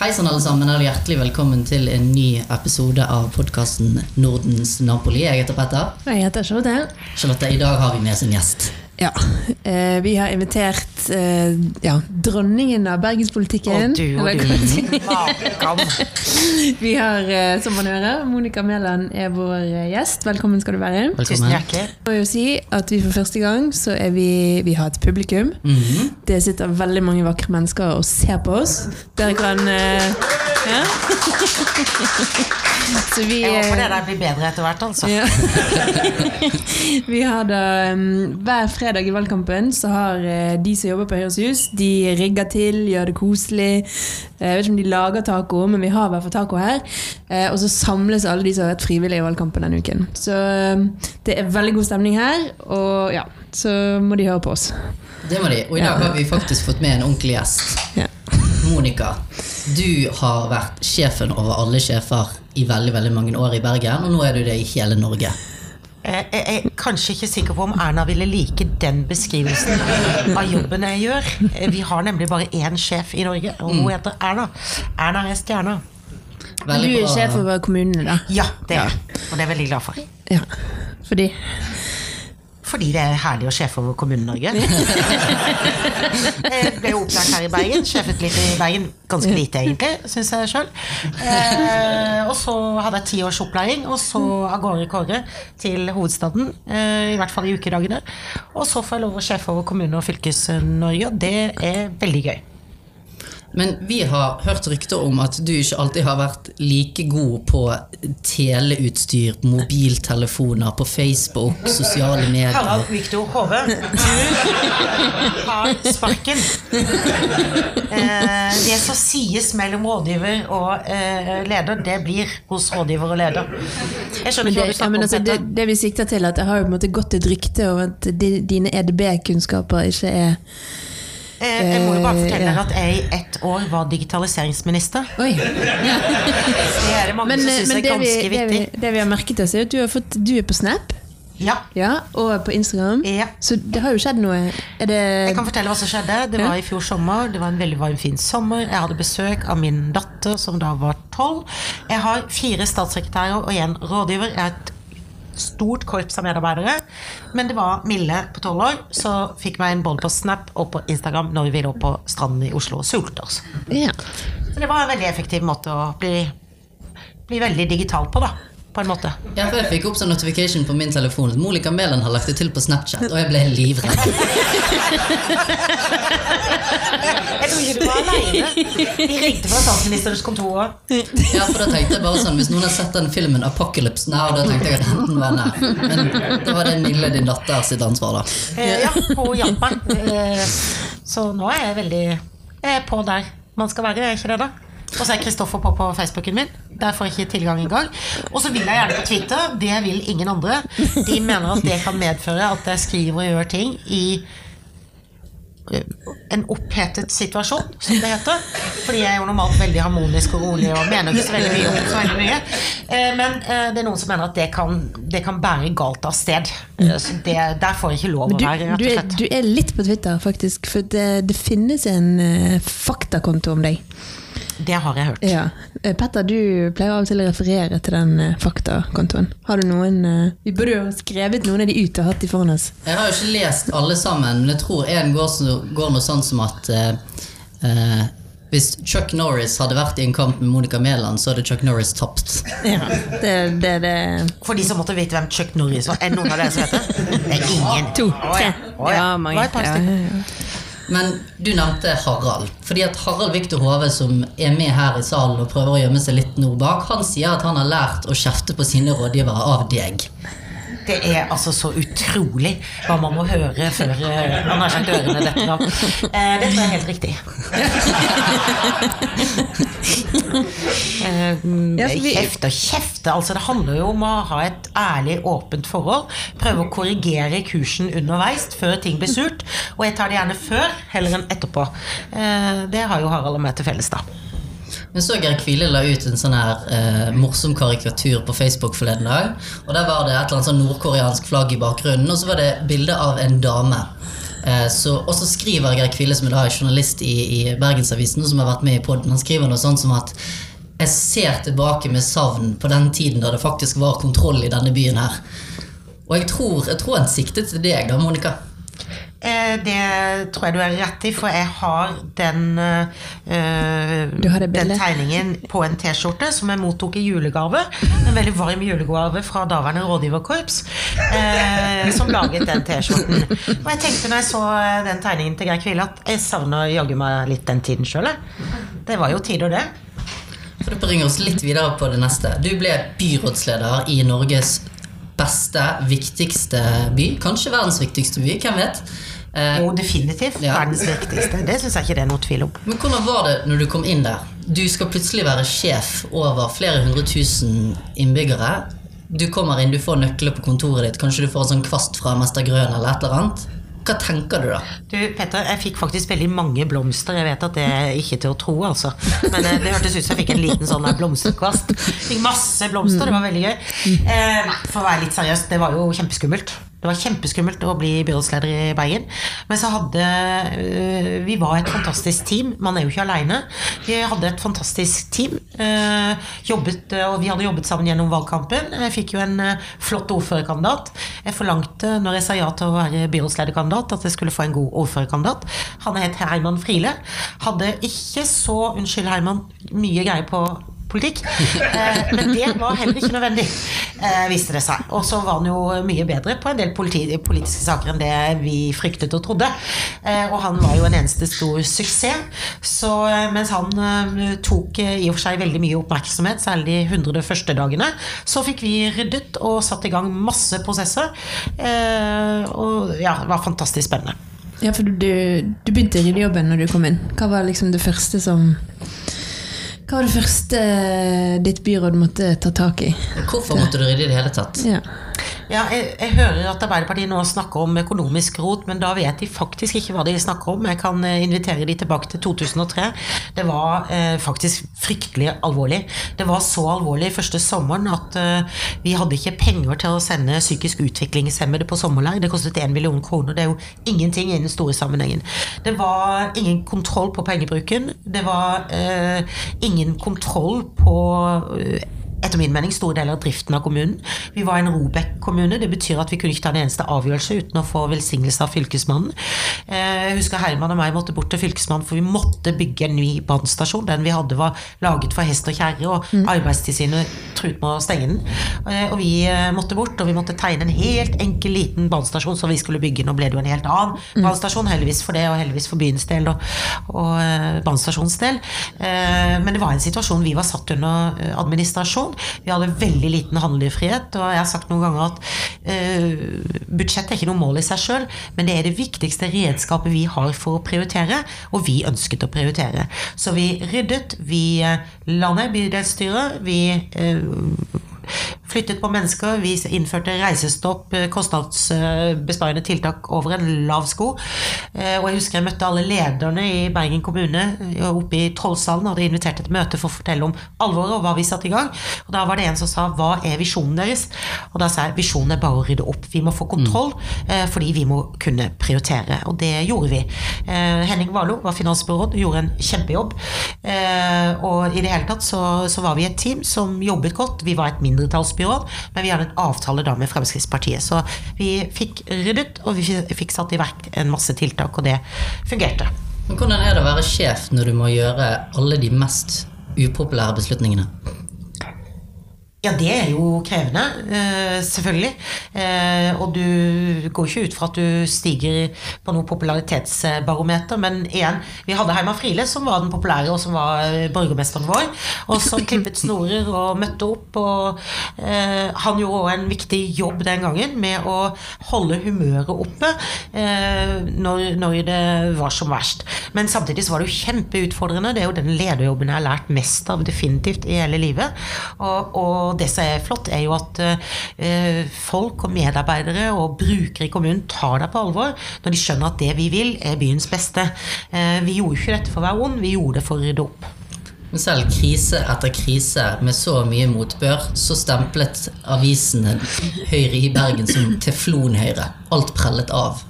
Hei sann, alle sammen, og hjertelig velkommen til en ny episode av podkasten Nordens Napoli. Jeg heter Petter. Jeg heter Charlotte. Charlotte, i dag har vi med oss en gjest. Ja, eh, Vi har invitert eh, ja, dronningen av bergenspolitikken. Å, du og du. Makan. Vi har, eh, som man hører, Monica Mæland er vår eh, gjest. Velkommen skal du være. Tusen Velkommen. hjertelig. Jeg må jo si at vi for første gang så er vi, vi har et publikum. Mhm. Det sitter veldig mange vakre mennesker og ser på oss. Dere kan eh, ja. Vi Jeg håper eh, det der blir bedre etter hvert, altså. Ja. Vi har da um, Hver fredag i valgkampen så har eh, de som jobber på Høyres Hus, de rigger til, gjør det koselig. Eh, Jeg vet ikke om de lager taco, men vi har i hvert fall taco her. Eh, Og så samles alle de som har vært frivillige i valgkampen denne uken. Så um, det er veldig god stemning her, og ja, så må de høre på oss. Det må de. Og i dag har vi faktisk fått med en ordentlig gjest. Ja. Monica, du har vært sjefen over alle sjefer i veldig veldig mange år i Bergen, og nå er du det i hele Norge. Eh, Jeg er kanskje ikke sikker på om Erna ville like den beskrivelsen av jobben jeg gjør. Vi har nemlig bare én sjef i Norge, og hun heter Erna. Erna er stjerna. Veldig du er sjef over kommunene, da? Ja, det er jeg. Og det er jeg veldig glad for. Ja. Fordi Fordi det er herlig å sjefe over Kommune-Norge. Jeg ble jo opplært her i Bergen. Sjefet litt i Bergen. Ganske lite, egentlig, syns jeg sjøl. Eh, og så hadde jeg ti års opplæring, og så av gårde Kåre til hovedstaden. Eh, I hvert fall i ukedagene. Og så får jeg lov å sjefe over Kommune- og Fylkes-Norge, og det er veldig gøy. Men vi har hørt rykter om at du ikke alltid har vært like god på teleutstyr, mobiltelefoner, på Facebook, sosiale medier. Harald Viktor Hove, du har sparken. Eh, det som sies mellom rådgiver og eh, leder, det blir hos rådgiver og leder. Jeg skjønner ikke det, hva du snakker om, altså, det, det vi sikter til, at det har jo på en måte gått et rykte om at dine EDB-kunnskaper ikke er Eh, Jeg må jo bare fortelle dere at jeg i ett år var digitaliseringsminister. Oi! Det er det mange Men, som eh, syns er ganske vi, ganske det, vi, det vi har merket oss, er at du, har fått, du er på Snap Ja. ja, og på Instagram. Ja. Så det har jo skjedd noe. Det Jeg kan fortelle hva som skjedde. Det var i fjor sommer. Det var en veldig varm, fin sommer. Jeg hadde besøk av min datter, som da var tolv. Jeg har fire statssekretærer og én rådgiver. Jeg har et stort korps av medarbeidere. Men det var Mille på tolv år så fikk meg en både på Snap og på Instagram når vi lå på stranden i Oslo og sulte oss. ja. Så det var en veldig effektiv måte å bli, bli veldig digital på, da. På en måte. Ja, for Jeg fikk opp sånn notification på min telefon at Monica Mæland har lagt det til på Snapchat, og jeg ble livredd. Jeg tror ikke du var aleine. De ringte fra statsministerens kontor òg. Ja, for da tenkte jeg bare sånn Hvis noen har sett den filmen Apocalypse Now, da tenkte jeg at enten var nær. Men det var det Nille, din datter, sitt ansvar, da. Eh, ja, hjalp meg. Eh, så nå er jeg veldig jeg er på der man skal være, er ikke det, da? Og så er Kristoffer på på Facebooken min. Der får jeg ikke tilgang engang. Og så vil jeg gjerne på Twitter. Det vil ingen andre. De mener at det kan medføre at jeg skriver og gjør ting i eh, en opphetet situasjon, som det heter. Fordi jeg er jo normalt veldig harmonisk og rolig og mener ikke så veldig mye om så veldig mye. Eh, Men eh, det er noen som mener at det kan, det kan bære galt av sted. Så det, der får jeg ikke lov å være, rett du, og er, slett. du er litt på Twitter, faktisk. For det, det finnes en faktakonto om deg. Det har jeg hørt. Ja. Eh, Petter, du pleier av og til å referere til den eh, faktakontoen. Har du noen eh, Vi burde jo ha skrevet noen av de ut og hatt de foran oss. Jeg har jo ikke lest alle sammen, men jeg tror en går, går noe sånn som at eh, hvis Chuck Norris hadde vært i en kamp med Monica Mæland, så hadde Chuck Norris tapt. Ja, det, det, det. For de som måtte vite hvem Chuck Norris var. Er det noen av dere som vet det? Det er ingen. To, tre. ja. Å, ja. Ja, mange. Ja, ja, ja. Men du nevnte Harald. Fordi at Harald Viktor Hove, som er med her i salen og prøver å gjemme seg litt nå bak, han sier at han har lært å kjefte på sine rådgivere av deg. Det er altså så utrolig hva man må høre før eh, man har sagt ørene detter av. Eh, det tror jeg er helt riktig. Eh, vi- Kjefte og kjefte. Altså, det handler jo om å ha et ærlig, åpent forhold. Prøve å korrigere kursen underveis før ting blir surt. Og jeg tar det gjerne før heller enn etterpå. Eh, det har jo Harald og meg til felles, da. Men så Geir Kvile la ut en sånn her eh, morsom karikatur på Facebook forleden dag. Og Der var det et eller annet sånn nordkoreansk flagg i bakgrunnen, og så var det bilde av en dame. Eh, så, og så skriver Geir Kvile, som er da journalist i, i Bergensavisen, som har vært med i podden, han skriver noe sånt som at jeg ser tilbake med savn på den tiden da det faktisk var kontroll i denne byen her. Og jeg tror, jeg tror han siktet til deg da, Monica. Eh, det tror jeg du er rett i, for jeg har den, eh, har den tegningen på en T-skjorte som jeg mottok i julegave. En veldig varm julegave fra daværende rådgiverkorps, eh, som laget den T-skjorten. Og jeg tenkte når jeg så den tegningen til Geir Kvile, at jeg savner jaggu meg litt den tiden sjøl. Det var jo tider, det. For Det bringer oss litt videre på det neste. Du ble byrådsleder i Norges beste, viktigste by. Kanskje verdens viktigste by, hvem vet? Eh, Jo, definitivt. Ja. Verdens viktigste. Det syns jeg ikke det er noe tvil om. Men hvordan var det når du kom inn der? Du skal plutselig være sjef over flere hundre tusen innbyggere. Du kommer inn, du får nøkler på kontoret ditt, kanskje du får en sånn kvast fra Mester Grøn eller et eller annet. Hva tenker du da? Du, Petter, jeg fikk faktisk veldig mange blomster. Jeg vet at det er ikke til å tro, altså. Men eh, det hørtes ut som jeg fikk en liten sånn blomsterkvast. Fikk masse blomster, det var veldig gøy. Eh, for å være litt seriøs, det var jo kjempeskummelt. Det var kjempeskummelt å bli byrådsleder i Bergen. Men så hadde eh, Vi var et fantastisk team. Man er jo ikke aleine. Vi hadde et fantastisk team. eh, jobbet, eh, og vi hadde jobbet sammen gjennom valgkampen. Jeg fikk jo en flott ordførerkandidat. Jeg forlangte når jeg sa ja til å være byrådslederkandidat, at jeg skulle få en god ordførerkandidat. Han het Herman Friele. Hadde ikke så, unnskyld Herman, mye greie på politikk. Eh, men det var heller ikke nødvendig, eh, viste det seg. Og så var han jo mye bedre på en del politi politiske saker enn det vi fryktet og trodde. Eh, og han var jo en eneste stor suksess. Så eh, mens han eh, tok eh, i og for seg veldig mye oppmerksomhet, særlig de 100 første dagene, så fikk vi ryddet og satt i gang masse prosesser. Og ja, det var fantastisk spennende. Ja, for du, du, du begynte i ryddejobben når du kom inn. Hva var liksom det første som Hva var det første ditt byråd måtte ta tak i? Hvorfor måtte du rydde i det hele tatt? Ja. Ja, jeg, jeg hører at Arbeiderpartiet nå snakker om økonomisk rot, men da vet de faktisk ikke hva de snakker om. Jeg kan eh, invitere de tilbake til 2003. Det var eh, faktisk fryktelig alvorlig. Det var så alvorlig første sommeren at eh, vi hadde ikke penger til å sende psykisk utviklingshemmede på sommerleir. Det kostet 1 million kroner. Det er jo ingenting i den store sammenhengen. Det var ingen kontroll på pengebruken. Det var eh, ingen kontroll på eh, etter min mening store deler av driften av kommunen. Vi var en Robek-kommune. Det betyr at vi kunne ikke ta en eneste avgjørelse uten å få velsignelse av Fylkesmannen. Eh, Jeg husker Herman og meg måtte bort til Fylkesmannen, for vi måtte bygge en ny brannstasjon. Den vi hadde var laget for hest og kjerre, og Arbeidstilsynet truet med å stenge den. Eh, Og vi eh, måtte bort, og vi måtte tegne en helt enkel liten brannstasjon som vi skulle bygge. Nå ble det jo en helt annen brannstasjon, heldigvis for det, og heldigvis for byens del og, og brannstasjonens del. Men det var en situasjon vi var satt under eh, administrasjon. Vi hadde veldig liten handlefrihet, og jeg har sagt noen ganger at uh, budsjett er ikke noe mål i seg sjøl, men det er det viktigste redskapet vi har for å prioritere, og vi ønsket å prioritere. Så vi ryddet, vi eh, la ned bydelsstyret, vi eh, flyttet på mennesker, vi innførte reisestopp, eh, kostnadsbesparende tiltak over en lav sko. Eh, Og jeg husker jeg møtte alle lederne i Bergen kommune eh, oppe i Trollsalen, hadde invitert et møte for å fortelle om alvoret og hva vi satte i gang. Og da var det en som sa 'hva er visjonen deres?' Og da sa jeg visjonen er bare å rydde opp. Vi må få kontroll, eh, fordi vi må kunne prioritere. Og det gjorde vi. Henning Warloe var finansbyråd, gjorde en kjempejobb. Og i det hele tatt så, så var vi et team som jobbet godt. Vi var et mindretallsbyråd, men vi hadde en avtale da med Fremskrittspartiet. Så vi fikk ryddet, og vi fikk satt i verk en masse tiltak, og det fungerte. Men hvordan er det å være sjef når du må gjøre alle de mest upopulære beslutningene? Ja, det er jo krevende, eh, selvfølgelig. Eh, og du går ikke ut fra at du stiger på noe popularitetsbarometer, men igjen, vi hadde Heima Friele som var den populære, og som var eh, borgermesteren vår, og som klippet snorer og møtte opp. Og han gjorde òg en viktig jobb den gangen med å holde humøret oppe når det var som verst. Men samtidig så var det jo kjempeutfordrende. Det er jo den lederjobben jeg har lært mest av definitivt i hele livet. Og, og det som er flott, er jo at eh, folk og medarbeidere og brukere i kommunen tar deg på alvor når de skjønner at det vi vil, er byens beste. Eh, vi gjorde ikke dette for å være ond, vi gjorde det for å rydde opp. Men selv krise etter krise med så mye motbør, så stemplet avisene Høyre i Bergen som teflonhøyre. Alt prellet av.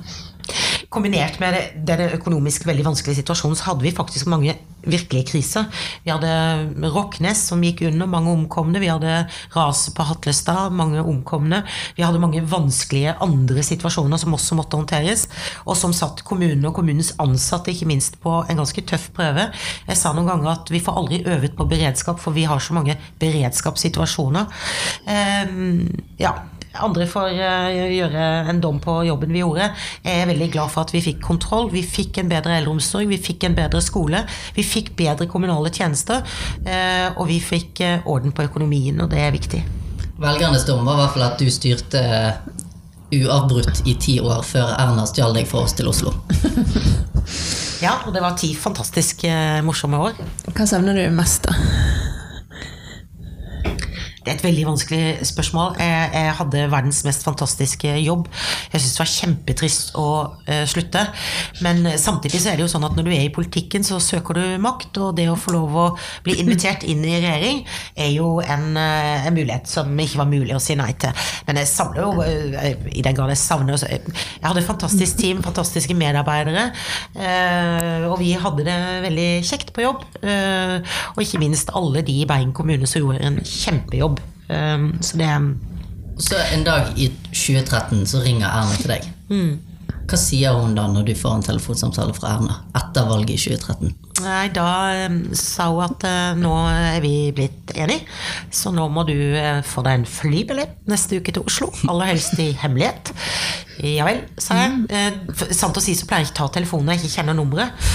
kombinert med den økonomisk veldig vanskelige situasjonen, så hadde vi faktisk mange virkelige kriser. Vi hadde Rocknes som gikk under, mange omkomne. Vi hadde raset på Hatlestad, mange omkomne. Vi hadde mange vanskelige andre situasjoner som også måtte håndteres, og som satt kommunene og kommunens ansatte ikke minst på en ganske tøff prøve. Jeg sa noen ganger at vi får aldri øvet på beredskap, for vi har så mange beredskapssituasjoner. Um, ja, andre får uh, gjøre en dom på jobben vi gjorde. Jeg er veldig glad for at vi fikk kontroll. Vi fikk en bedre eldreomsorg, vi fikk en bedre skole. Vi fikk bedre kommunale tjenester, uh, og vi fikk uh, orden på økonomien, og det er viktig. Velgernes dom var i hvert fall at du styrte uavbrutt i ti år før Erna stjal deg fra oss til Oslo. ja, og det var ti fantastisk morsomme år. Hva savner du mest, da? Det er et veldig vanskelig spørsmål. Jeg, jeg hadde verdens mest fantastiske jobb. Jeg syns det var kjempetrist å uh, slutte. Men samtidig så er det jo sånn at når du er i politikken, så søker du makt. Og det å få lov å bli invitert inn i regjering er jo en, uh, en mulighet som ikke var mulig å si nei til. Men jeg savner jo, uh, i den grad jeg savner Jeg hadde et fantastisk team, fantastiske medarbeidere. og vi hadde det veldig kjekt på jobb. og ikke minst alle de i Bergen kommune som gjorde en kjempejobb Um, så det Så en dag i 2013 så ringer Erna til deg. Mm. Hva sier hun da når du får en telefonsamtale fra Erna etter valget i 2013? Nei, Da um, sa hun at uh, nå er vi blitt enige, så nå må du uh, få deg en flybillett neste uke til Oslo. Aller helst i hemmelighet. Ja vel, sa jeg. Uh, sant å si så pleier jeg ikke ta telefonen når jeg ikke kjenner nummeret.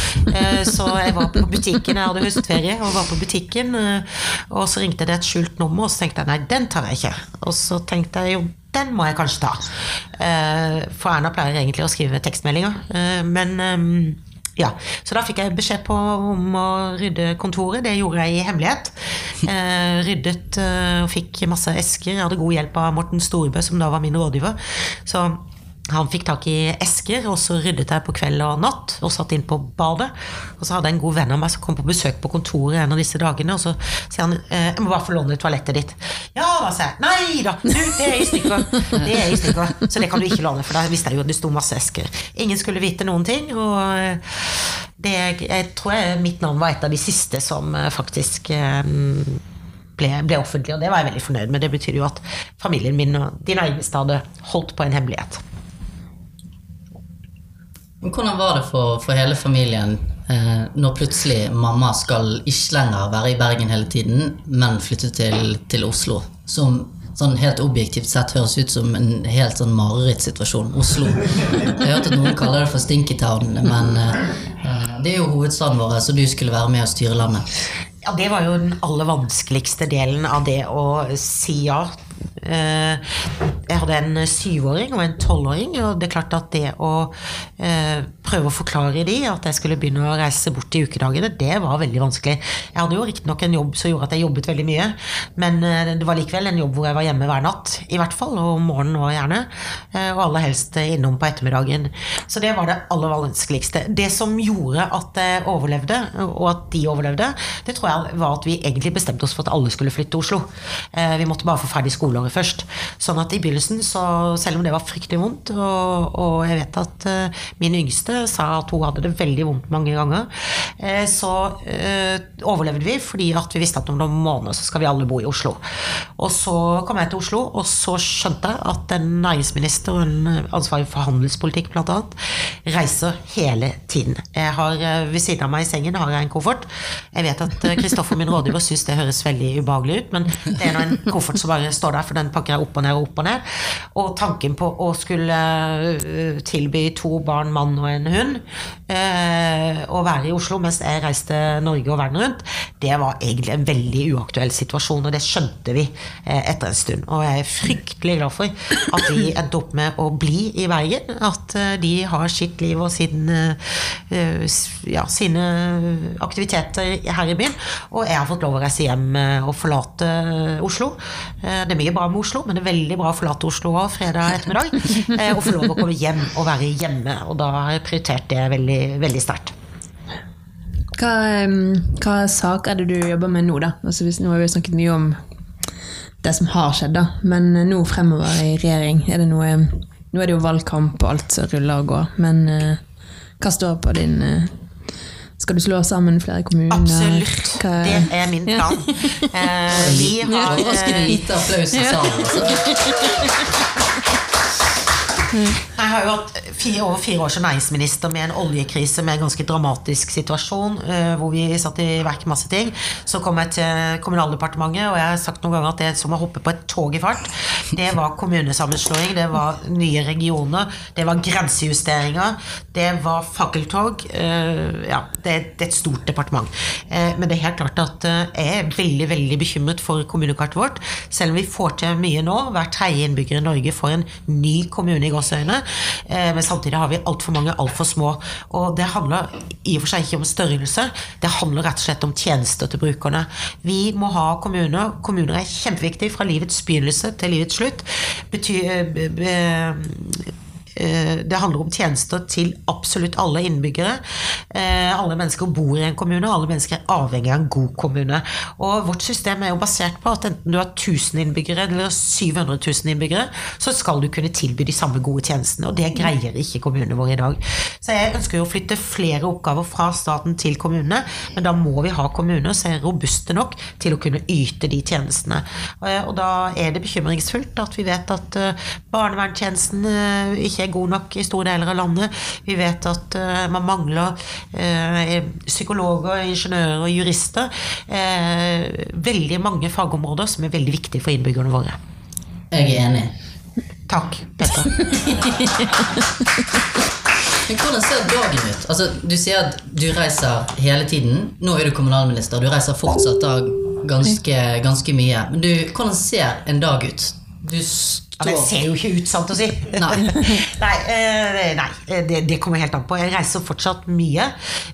så jeg var på butikken, jeg hadde høstferie og var på butikken, og så ringte det et skjult nummer, og så tenkte jeg nei, den tar jeg ikke. Og så tenkte jeg jo den må jeg kanskje ta. For Erna pleier egentlig å skrive tekstmeldinger. Men ja, Så da fikk jeg beskjed på om å rydde kontoret. Det gjorde jeg i hemmelighet. Eh, ryddet og fikk masse esker. Jeg hadde god hjelp av Morten Storebø, som da var min rådgiver. Så han fikk tak i esker, og så ryddet jeg på kveld og natt og satt inn på badet. Og så hadde jeg en god venn av meg som kom på besøk på kontoret en av disse dagene, og så sier han eh, 'Jeg må bare få låne toalettet ditt'. Ja, da, sa jeg. Nei da, du, det er i stykker. Det er i stykker. Så det kan du ikke låne, for da visste jeg jo at det sto masse esker. Ingen skulle vite noen ting, og eh, det, jeg tror jeg, mitt navn var et av de siste som eh, faktisk ble, ble offentlig, og det var jeg veldig fornøyd med. Det betyr jo at familien min og de nærmeste hadde holdt på en hemmelighet. Hvordan var det for, for hele familien eh, når plutselig mamma skal ikke lenger være i Bergen hele tiden, men flytte til, til Oslo? Som sånn helt objektivt sett høres ut som en helt sånn marerittsituasjon. Oslo. Jeg har hørt at noen kaller det for Stinkytown, men eh, det er jo hovedstaden vår, så du skulle være med og styre landet. Ja, Det var jo den aller vanskeligste delen av det å si ja Eh, jeg hadde en syvåring og en tolvåring, og det er klart at det å eh, prøve å forklare de at jeg skulle begynne å reise bort i ukedagene, det var veldig vanskelig. Jeg hadde jo riktignok en jobb som gjorde at jeg jobbet veldig mye, men eh, det var likevel en jobb hvor jeg var hjemme hver natt, i hvert fall, og om morgenen òg gjerne, og aller helst innom på ettermiddagen. Så det var det aller vanskeligste. Det som gjorde at jeg overlevde, og at de overlevde, det tror jeg var at vi egentlig bestemte oss for at alle skulle flytte til Oslo. Vi måtte bare få ferdig skoleåret først. Sånn at i begynnelsen, så, selv om det var fryktelig vondt, og, og jeg vet at min yngste sa at hun hadde det veldig vondt mange ganger, uh, så uh, overlevde vi fordi at vi visste at om noen måneder så skal vi alle bo i Oslo. Og så kom jeg til Oslo, og så skjønte jeg at en næringsminister og en ansvarlig for handelspolitikk bl.a. reiser hele tiden. Jeg har Ved siden av meg i sengen har jeg en koffert. Jeg vet at Kristoffer, min rådgiver, syns det høres veldig ubehagelig ut, men det er nå en koffert som bare står der, for den pakker jeg opp og ned og opp og ned. Og tanken på å skulle eh, tilby to barn, mann og en hund eh, å være i Oslo mens jeg reiste Norge og verden rundt, det var egentlig en veldig uaktuell situasjon, og det skjønte vi eh, etter en stund. Og jeg er fryktelig glad for at de endte opp med å bli i Bergen. At de har sitt liv og sin, ja, sine aktiviteter her i byen. Og jeg har fått lov å reise hjem og forlate Oslo. Det er mye bra med Oslo, men det er veldig bra å forlate Oslo òg fredag ettermiddag. Eh, og få lov å komme hjem og være hjemme. Og da har jeg prioritert det veldig, veldig sterkt. Hva, hva sak er det du jobber med nå, da? Altså, nå har vi snakket mye om det som har skjedd, da. Men nå fremover i regjering, er det noe, Nå er det jo valgkamp og alt som ruller og går, men eh, hva står på din eh, Skal du slå sammen flere kommuner? Absolutt. Hva- Det er min plan. Eh, vi har Overraskende eh, lite applaus i salen. Altså. Jeg har jo hatt fire, over fire år som næringsminister med en oljekrise med en ganske dramatisk situasjon, eh, hvor vi satte i verk masse ting. Så kom jeg til Kommunaldepartementet, og jeg har sagt noen ganger at det er som å hoppe på et tog i fart. Det var kommunesammenslåing, det var nye regioner, det var grensejusteringer, det var fakkeltog. eh, Ja, det, er et stort departement. Eh, Men det er helt klart at jeg er veldig, veldig bekymret for kommunekartet vårt. Selv om vi får til mye nå, hver tredje innbygger i Norge får en ny kommune i gåseøyne, eh, men samtidig har vi altfor mange altfor små. Og det handler i og for seg ikke om størrelse, det handler rett og slett om tjenester til brukerne. Vi må ha kommuner. Kommuner er kjempeviktige fra livets begynnelse til livets slutt. Betyr, be, be, Eh, Det handler om tjenester til absolutt alle innbyggere. Eh, Alle mennesker bor i en kommune, og alle mennesker er avhengig av en god kommune. Og vårt system er jo basert på at enten du har 1000 innbyggere eller 700 000 innbyggere, så skal du kunne tilby de samme gode tjenestene, og det greier ikke kommunene våre i dag. Så jeg ønsker jo å flytte flere oppgaver fra staten til kommunene, men da må vi ha kommuner som er robuste nok til å kunne yte de tjenestene. Eh, Og da er det bekymringsfullt at vi vet at eh, barnevernstjenesten eh, ikke er god nok i store deler av landet. Vi vet at uh, man mangler uh, psykologer, ingeniører og jurister. Uh, Veldig mange fagområder som er veldig viktige for innbyggerne våre. Jeg er enig. Takk, Petter. Men hvordan ser dagen ut? Altså, du sier at du reiser hele tiden. Nå er du kommunalminister, du reiser fortsatt da ganske, ganske mye. Men du, hvordan ser en dag ut? Du Ja, det ser jo ikke ut, sant å si. Nei. nei, eh, nei det, det kommer helt an på. Jeg reiser fortsatt mye,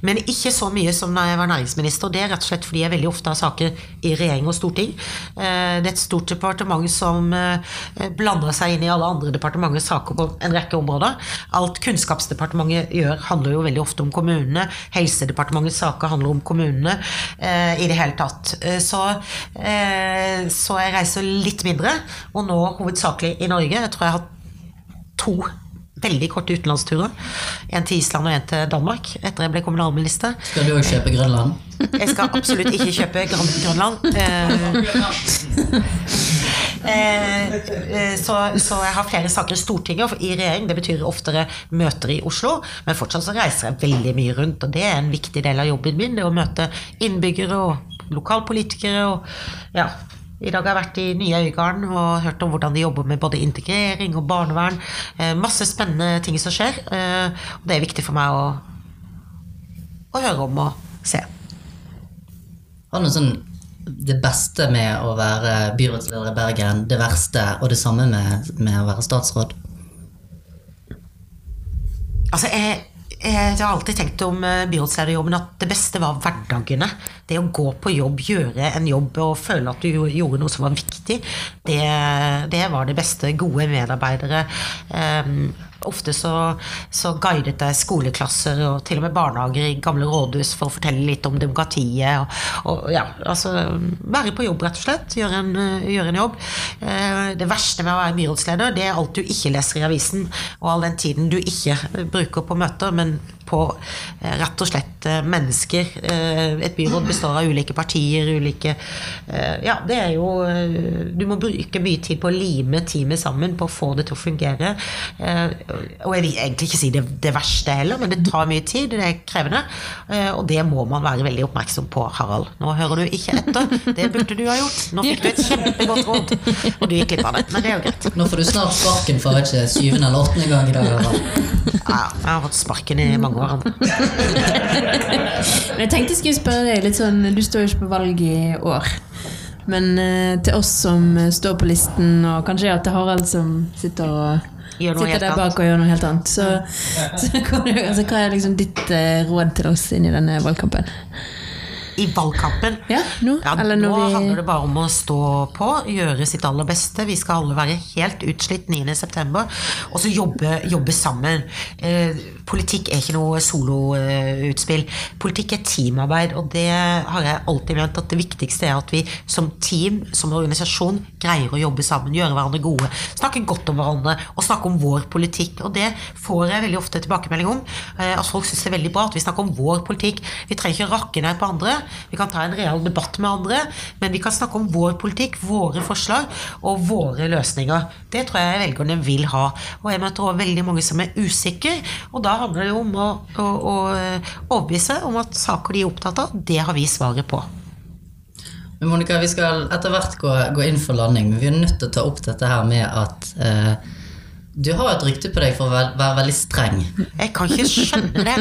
men ikke så mye som da jeg var næringsminister. Det er rett og slett fordi jeg veldig ofte har saker i regjering og storting. Eh, Det er et stort departement som eh, blander seg inn i alle andre departementers saker på en rekke områder. Alt Kunnskapsdepartementet gjør, handler jo veldig ofte om kommunene. Helsedepartementets saker handler om kommunene eh, i det hele tatt. Eh, Så, eh, så jeg reiser litt mindre, og nå hovedsakelig i Norge. Jeg tror jeg har hatt to veldig korte utenlandsturer. En til Island og en til Danmark etter jeg ble kommunalminister. Skal du òg kjøpe Grønland? Jeg skal absolutt ikke kjøpe Grønland. Eh, eh, eh, så, så jeg har flere saker i Stortinget og i regjering. Det betyr oftere møter i Oslo. Men fortsatt så reiser jeg veldig mye rundt, og det er en viktig del av jobben min. Det å møte innbyggere og lokalpolitikere. og ja, i dag har jeg vært i Nye Øygarden og hørt om hvordan de jobber med både integrering og barnevern. Eh, masse spennende ting som skjer. Eh, og det er viktig for meg å, å høre om og se. Har du sånn det beste med å være byrådsleder i Bergen, det verste, og det samme med, med å være statsråd? Altså, jeg, jeg har alltid tenkt om eh, byrådslederjobben at det beste var hverdagene. Det å gå på jobb, gjøre en jobb og føle at du gjorde noe som var viktig, det, det var det beste. Gode medarbeidere. Um, ofte så, så guidet jeg skoleklasser og til og med barnehager i gamle rådhus for å fortelle litt om demokratiet. Og, og ja, altså være på jobb, rett og slett. Gjøre en, gjøre en jobb. Eh, Det verste med å være byrådsleder, det er alt du ikke leser i avisen, og all den tiden du ikke bruker på møter, men på eh, rett og slett eh, mennesker. Et byråd består av ulike partier, ulike eh, Ja, det er jo eh, Du må bruke mye tid på å lime teamet sammen, på å få det til å fungere. Eh, Og jeg vil egentlig ikke si det, det verste heller, men det tar mye tid, det er krevende. Eh, Og det må man være veldig oppmerksom på, Harald. Nå hører du ikke etter. Det burde du ha gjort. Nå fikk du et kjempegodt råd, og du gikk glipp av det. Men det er jo greit. Nå får du snart sparken for ikke, syvende eller åttende gang i dag. Ja, jeg har fått sparken i mange år. Men jeg tenkte jeg skulle spørre deg litt sånn Du står jo ikke på valg i år. Men eh, til oss som eh, står på listen, og kanskje ja, til Harald som sitter og Gjør Sitter der annet. bak og gjør noe helt annet. Så, så altså, hva er liksom ditt eh, råd til oss inn i denne valgkampen? I valgkampen. Ja, nå? Eller nå vi- handler det bare om å stå på, gjøre sitt aller beste. Vi skal alle være helt utslitt 9.9., og så jobbe, jobbe sammen. Eh, politikk er ikke noe soloutspill. politikk er teamarbeid, og det har jeg alltid ment at det viktigste er at vi som team, som organisasjon, greier å jobbe sammen, gjøre hverandre gode, snakke godt om hverandre og snakke om vår politikk. Og det får jeg veldig ofte tilbakemelding om. eh, At folk syns det er veldig bra at vi snakker om vår politikk. Vi trenger ikke rakke ned på andre. Vi kan ta en real debatt med andre, men vi kan snakke om vår politikk, våre forslag og våre løsninger. Det tror jeg velgerne vil ha. Og jeg møter også veldig mange som er usikre, og da handler det jo om å, å, å eh, overbevise om at saker de er opptatt av, det har vi svaret på. Men Monica, vi skal etter hvert gå, gå inn for landing, men vi er nødt til å ta opp dette her med at eh, du har et rykte på deg for å være, være veldig streng. Jeg kan ikke skjønne det.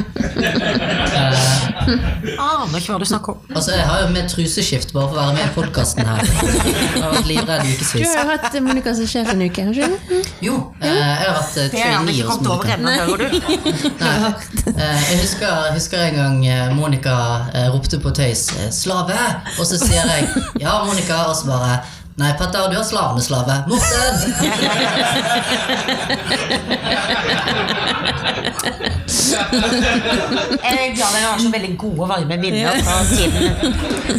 Aner ikke hva du snakker om. Altså, Jeg har jo med truseskift bare for å være med i podkasten her. Jeg har vært livredd i Du har jo hatt Monica som sjef en uke, har du ikke? Jo, eh, jeg har vært eh, trainee hos kommet over Monica. ennå. Eh, Jeg husker, husker en gang eh, Monica eh, ropte på tøys eh, 'slave', og så sier jeg 'ja, Monica', og så bare Nei, Petter, du har slaveneslave. Morten! Jeg er glad dere har så veldig gode, varme minner fra tiden,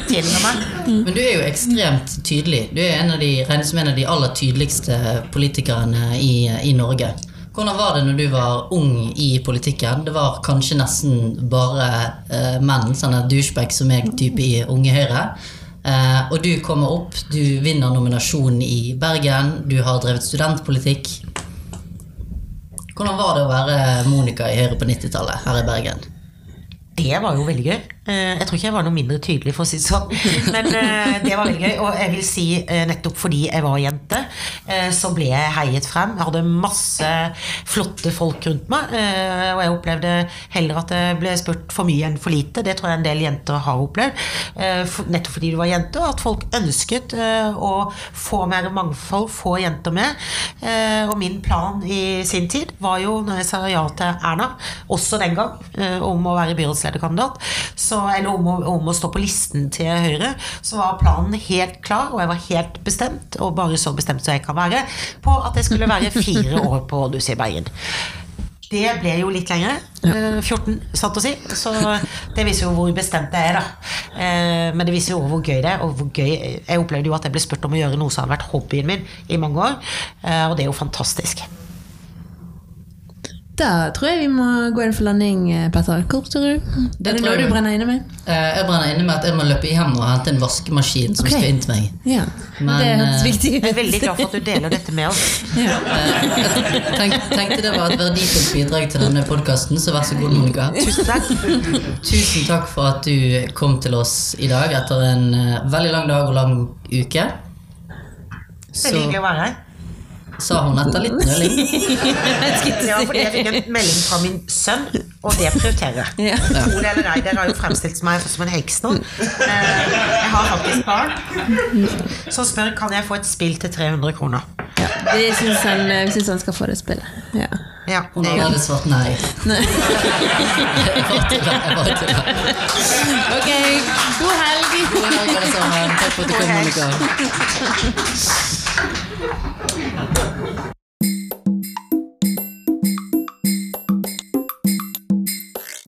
tiden med meg. Men du er jo ekstremt tydelig. Du er en av de, regnes som en av de aller tydeligste politikerne i, i Norge. Hvordan var det når du var ung i politikken? Det var kanskje nesten bare eh, menn, sånne douchebags som meg, type i Unge Høyre. Eh, og du kommer opp, du vinner nominasjonen i Bergen, du har drevet studentpolitikk. Hvordan var det å være Monica i Høyre på 90-tallet her i Bergen? Det var jo veldig gøy. Eh, Jeg tror ikke jeg var noe mindre tydelig, for å si det sånn. Men eh, det var veldig gøy. Og jeg vil si eh, nettopp fordi jeg var jente, så ble jeg heiet frem. Jeg hadde masse flotte folk rundt meg. Og jeg opplevde heller at jeg ble spurt for mye enn for lite. Det tror jeg en del jenter har opplevd. Nettopp fordi du var jente, og at folk ønsket å få mer mangfold, få jenter med. Og min plan i sin tid var jo, når jeg sa ja til Erna, også den gang, om å være byrådslederkandidat, så, eller om å, om å stå på listen til Høyre, så var planen helt klar, og jeg var helt bestemt, og bare så bestemt som jeg kan være, på at jeg skulle være fire år på rådhuset i Bergen. Det ble jo litt lengre. eh, 14, satt å si. Så det viser jo hvor bestemt jeg er, da. Eh, Men det viser jo hvor gøy det er. Og hvor gøy Jeg opplevde jo at jeg ble spurt om å gjøre noe som hadde vært hobbyen min i mange år. eh, Og det er jo fantastisk. Da tror jeg vi må gå inn for landing, eh, Petter. Hvor tror du? Det er det noe du brenner inne med? Eh, Jeg brenner inne med at jeg må løpe hjem og hente en vaskemaskin som okay. skal inn til meg. Ja, Men, det hørtes eh, viktig Jeg er veldig glad for at du deler dette med oss. Ja. Tenk, tenkte det var et verdifullt bidrag til denne podkasten, så vær så god, Monica. Tusen takk. Tusen takk for at du kom til oss i dag etter en veldig lang dag og lang uke. Veldig hyggelig å være her. Sa hun etter litt nøling. ja, fordi jeg fikk en melding fra min sønn, og det prioriterer jeg. Ja. Tro det eller ei, dere har jo fremstilt meg som en heks nå. Eh, Jeg har faktisk barn Så spør kan jeg få et spill til 300 kroner. Ja, vi syns han, han skal få det spillet. Ja. Ja, Hun har gjør svart nei. Bare tuller, jeg bare tuller. Ok, god helg! God helg, alle sammen. Takk for at du kom. Monica.